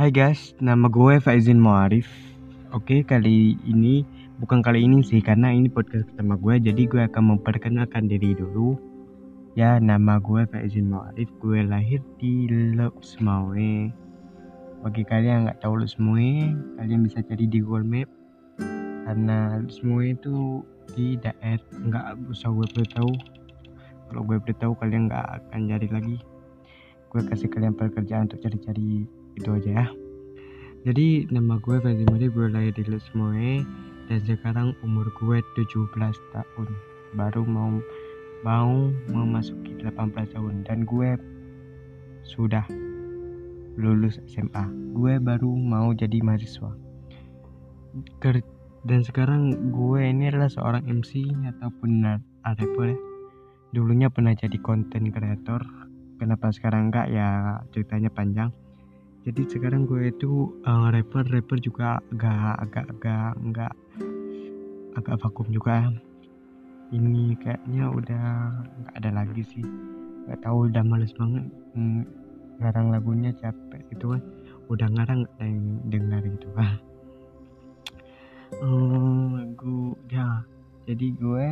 Hai guys, nama gue Faizin Muarif. Oke, kali ini bukan kali ini sih karena ini podcast pertama gue, jadi gue akan memperkenalkan diri dulu. Ya, nama gue Faizin Muarif. Gue lahir di Lok Semawe. Bagi kalian yang nggak tahu Lok Semawe, kalian bisa cari di Google Map. Karena Lok Semawe itu di daerah nggak usah gue beritahu. Kalau gue beritahu kalian nggak akan cari lagi. Gue kasih kalian pekerjaan untuk cari-cari itu aja ya. Jadi nama gue Fazil Madi gue lahir di Lesmoe dan sekarang umur gue 17 tahun. Baru mau mau memasuki 18 tahun dan gue sudah lulus SMA gue baru mau jadi mahasiswa. Dan sekarang gue ini adalah seorang MC ataupun rapper ya dulunya pernah jadi konten kreator kenapa sekarang enggak? Ya ceritanya panjang jadi sekarang gue itu uh, rapper rapper juga agak agak agak enggak agak vakum juga. Ini kayaknya udah nggak ada lagi sih. Nggak tahu udah males banget mm, ngarang lagunya capek itu kan. Udah ngarang nggak yang dengar gitu kan um, lagu ya. Jadi gue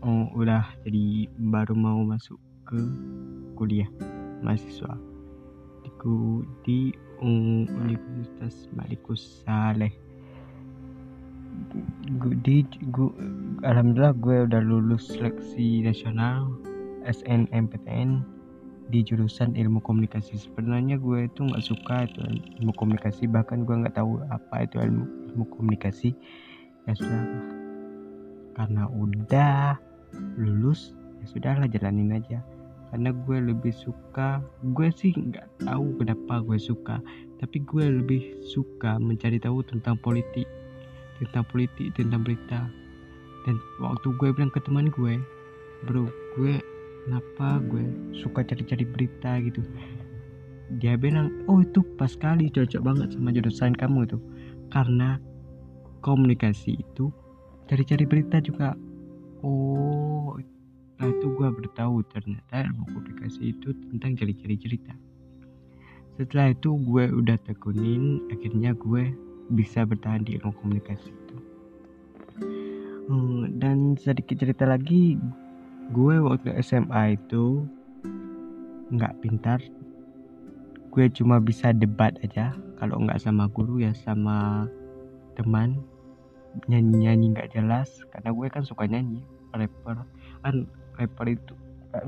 um, udah jadi baru mau masuk ke kuliah mahasiswa di, di Universitas Malikus Saleh. Di gue, alhamdulillah gue udah lulus seleksi nasional SNMPTN di jurusan ilmu komunikasi. Sebenarnya gue itu nggak suka itu ilmu komunikasi bahkan gue nggak tahu apa itu ilmu, ilmu komunikasi. Ya sudah karena udah lulus ya sudahlah jalanin aja karena gue lebih suka gue sih nggak tahu kenapa gue suka tapi gue lebih suka mencari tahu tentang politik tentang politik tentang berita. Dan waktu gue bilang ke teman gue bro gue kenapa gue suka cari-cari berita gitu? Dia bilang oh itu pas sekali cocok banget sama jurusan kamu itu karena komunikasi itu cari-cari berita juga. Oh setelah itu gue bertahu ternyata ilmu komunikasi itu tentang ciri-ciri cerita. Setelah itu gue udah tekunin akhirnya gue bisa bertahan di ilmu komunikasi itu. Hmm, dan sedikit cerita lagi gue waktu SMA itu nggak pintar. Gue cuma bisa debat aja kalau nggak sama guru ya sama teman. Nyanyi nyanyi nggak jelas karena gue kan suka nyanyi rapper. Kan rapper itu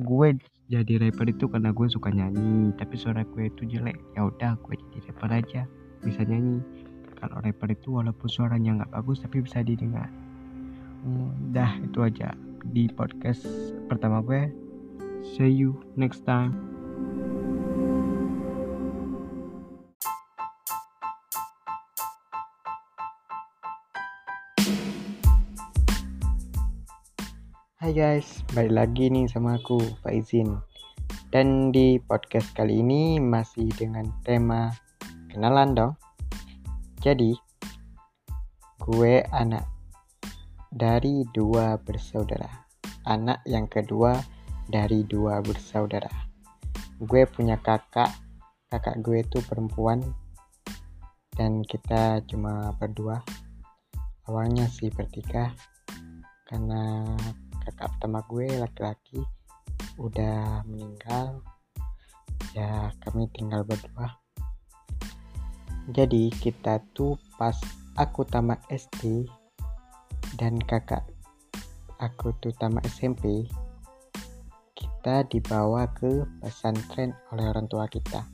gue jadi rapper itu karena gue suka nyanyi. Tapi suara gue itu jelek ya udah gue jadi rapper aja bisa nyanyi. Kalau rapper itu walaupun suaranya nggak bagus tapi bisa didengar. Hmm, itu aja di podcast pertama gue. See you next time Hai guys, balik lagi nih sama aku Faizin. Dan di podcast kali ini masih dengan tema kenalan dong. Jadi, gue anak dari dua bersaudara. Anak yang kedua dari dua bersaudara. Gue punya kakak, kakak gue itu perempuan. Dan kita cuma berdua. Awalnya sih bertiga. Karena kakak pertama gue laki-laki udah meninggal ya kami tinggal berdua. Jadi kita tuh pas aku tamat SD dan kakak aku tuh tamat SMP kita dibawa ke pesantren oleh orang tua kita.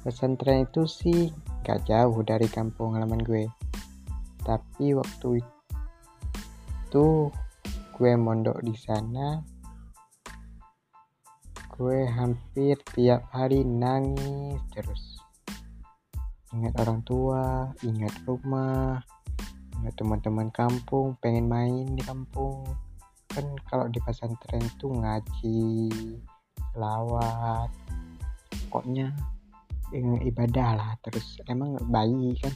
Pesantren itu sih gak jauh dari kampung halaman gue. Tapi waktu itu gue mondok di sana. Gue hampir tiap hari nangis terus. Ingat orang tua ingat rumah ingat teman-teman kampung pengen main di kampung. Kan kalau di pesantren tuh ngaji lawat pokoknya ibadah lah terus. Emang baik kan?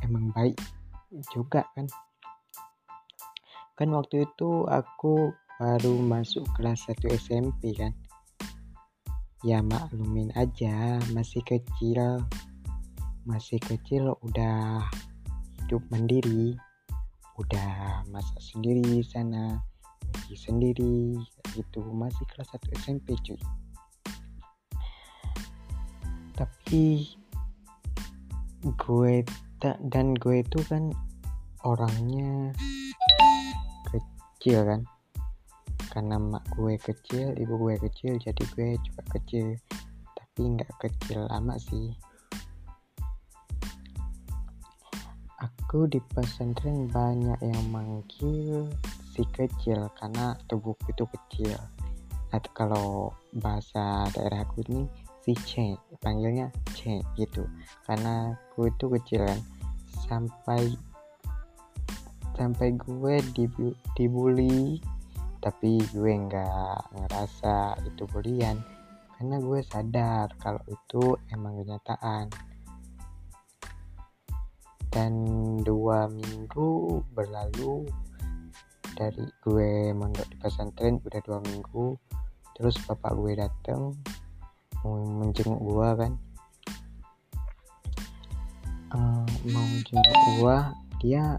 Emang baik juga kan kan waktu itu aku baru masuk kelas 1 SMP kan. Ya maklumin aja masih kecil. Masih kecil udah hidup mandiri. Udah masak sendiri sana pergi sendiri gitu. Masih kelas 1 SMP cuy. Tapi gue tak dan gue itu kan orangnya kecil kan. Karena mak gue kecil ibu gue kecil jadi gue juga kecil. Tapi nggak kecil amat sih. Aku di pesantren banyak yang manggil si kecil karena tubuhku itu kecil. Atau kalau bahasa daerah aku ini si C panggilnya C gitu. Karena gue itu kecil kan. Sampai sampai gue dibully tapi gue nggak ngerasa itu bulian. Karena gue sadar kalau itu emang kenyataan. Dan dua minggu berlalu dari gue mondok di pesantren udah dua minggu terus bapak gue dateng mau menjenguk gue kan. Uh, mau jenguk gue dia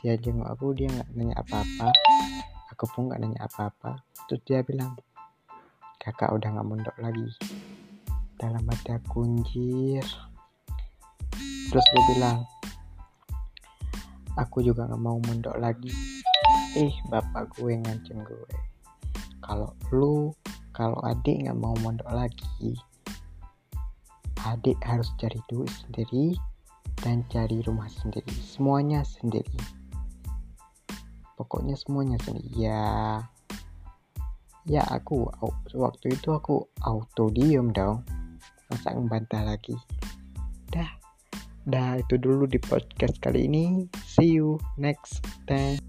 dia jenguk aku dia nggak nanya apa-apa. Aku pun gak nanya apa-apa. Terus dia bilang kakak udah gak mondok lagi. Dalam aku kunjir terus gue bilang aku juga gak mau mondok lagi. Eh bapak gue ngancem gue. Kalau lu kalau adik gak mau mondok lagi adik harus cari duit sendiri dan cari rumah sendiri. Semuanya sendiri pokoknya semuanya sendiri ya. Ya aku waktu itu aku auto diem dong. Masa ngebantah lagi? Dah. Dah itu dulu di podcast kali ini. See you next time